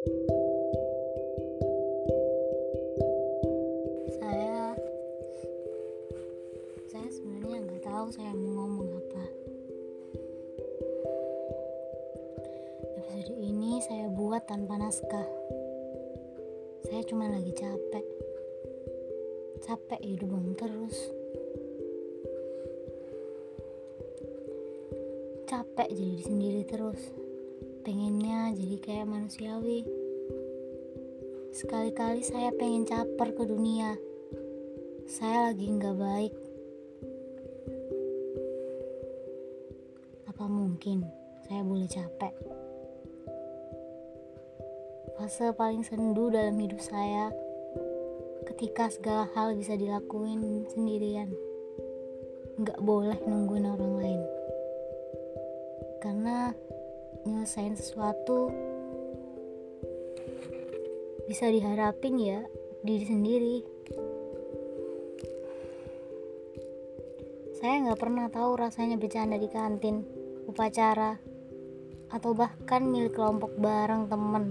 saya saya sebenarnya nggak tahu saya mau ngomong apa. Episode ini saya buat tanpa naskah. Saya cuma lagi capek. Capek hidup bang terus. Capek jadi diri sendiri terus pengennya jadi kayak manusiawi. Sekali-kali saya pengen caper ke dunia. Saya lagi nggak baik. Apa mungkin saya boleh capek? Fase paling sendu dalam hidup saya ketika segala hal bisa dilakuin sendirian. Nggak boleh nungguin orang lain. Karena nyelesain sesuatu bisa diharapin ya diri sendiri. Saya nggak pernah tahu rasanya bercanda di kantin upacara atau bahkan milik kelompok bareng temen.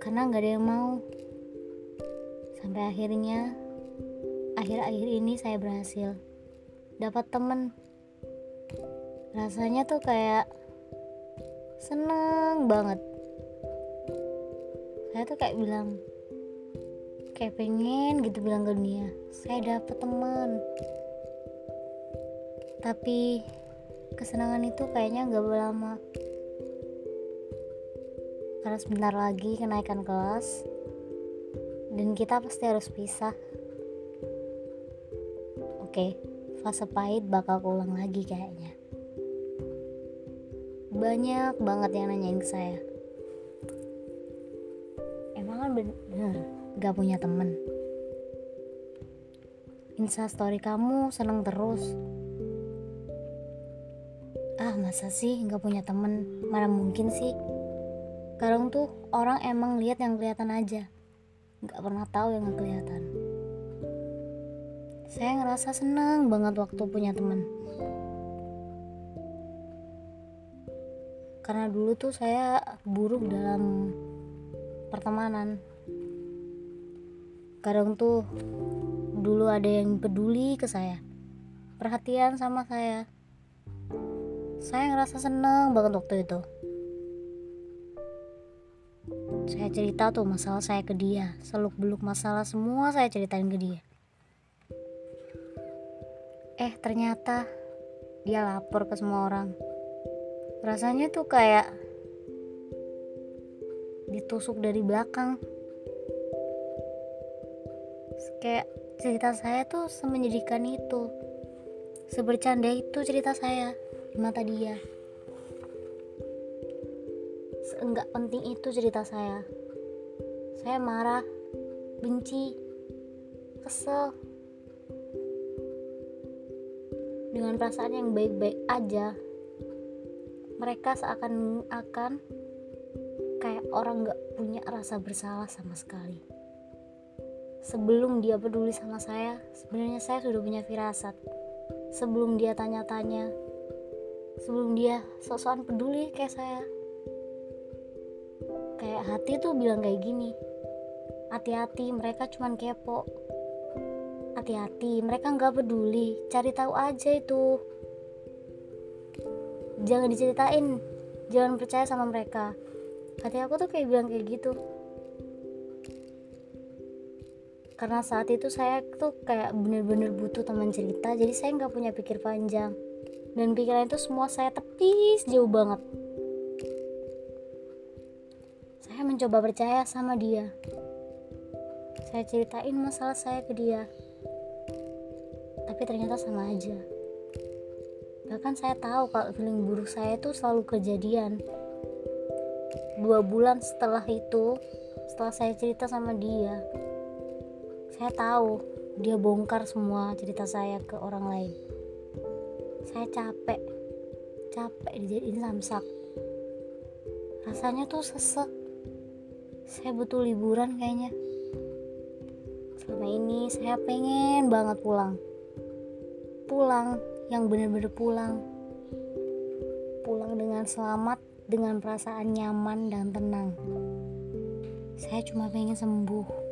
Karena nggak ada yang mau. Sampai akhirnya akhir-akhir ini saya berhasil dapat temen rasanya tuh kayak seneng banget. Saya tuh kayak bilang kayak pengen gitu bilang ke dunia saya dapet teman. Tapi kesenangan itu kayaknya nggak lama. Karena sebentar lagi kenaikan kelas dan kita pasti harus pisah. Oke fase pahit bakal keulang lagi kayaknya banyak banget yang nanyain ke saya. Emang kan bener gak punya temen. Instastory kamu seneng terus. Ah masa sih gak punya temen? Mana mungkin sih? Kadang tuh orang emang lihat yang kelihatan aja. Gak pernah tahu yang gak kelihatan. Saya ngerasa seneng banget waktu punya temen karena dulu tuh saya buruk dalam pertemanan. Kadang tuh dulu ada yang peduli ke saya perhatian sama saya. Saya ngerasa seneng banget waktu itu. Saya cerita tuh masalah saya ke dia seluk beluk masalah semua saya ceritain ke dia. Eh ternyata dia lapor ke semua orang rasanya tuh kayak ditusuk dari belakang. Kayak cerita saya tuh semenyedihkan itu. Sebercanda itu cerita saya di mata dia. Seenggak penting itu cerita saya. Saya marah benci kesel. Dengan perasaan yang baik-baik aja mereka seakan-akan kayak orang gak punya rasa bersalah sama sekali. Sebelum dia peduli sama saya sebenarnya saya sudah punya firasat. Sebelum dia tanya-tanya sebelum dia sok-sokan peduli kayak saya. Kayak hati tuh bilang kayak gini hati-hati mereka cuman kepo. Hati-hati mereka nggak peduli cari tahu aja itu jangan diceritain. Jangan percaya sama mereka. Hati aku tuh kayak bilang kayak gitu. Karena saat itu saya tuh kayak bener-bener butuh teman cerita jadi saya nggak punya pikir panjang. Dan pikiran itu semua saya tepis jauh banget. Saya mencoba percaya sama dia. Saya ceritain masalah saya ke dia. Tapi ternyata sama aja bahkan saya tahu kalau feeling buruk saya itu selalu kejadian. Dua bulan setelah itu setelah saya cerita sama dia saya tahu dia bongkar semua cerita saya ke orang lain. Saya capek capek dijadiin samsak. Rasanya tuh sesek. Saya butuh liburan kayaknya. Selama ini saya pengen banget pulang. Pulang yang bener-bener pulang pulang dengan selamat dengan perasaan nyaman dan tenang. Saya cuma pengen sembuh.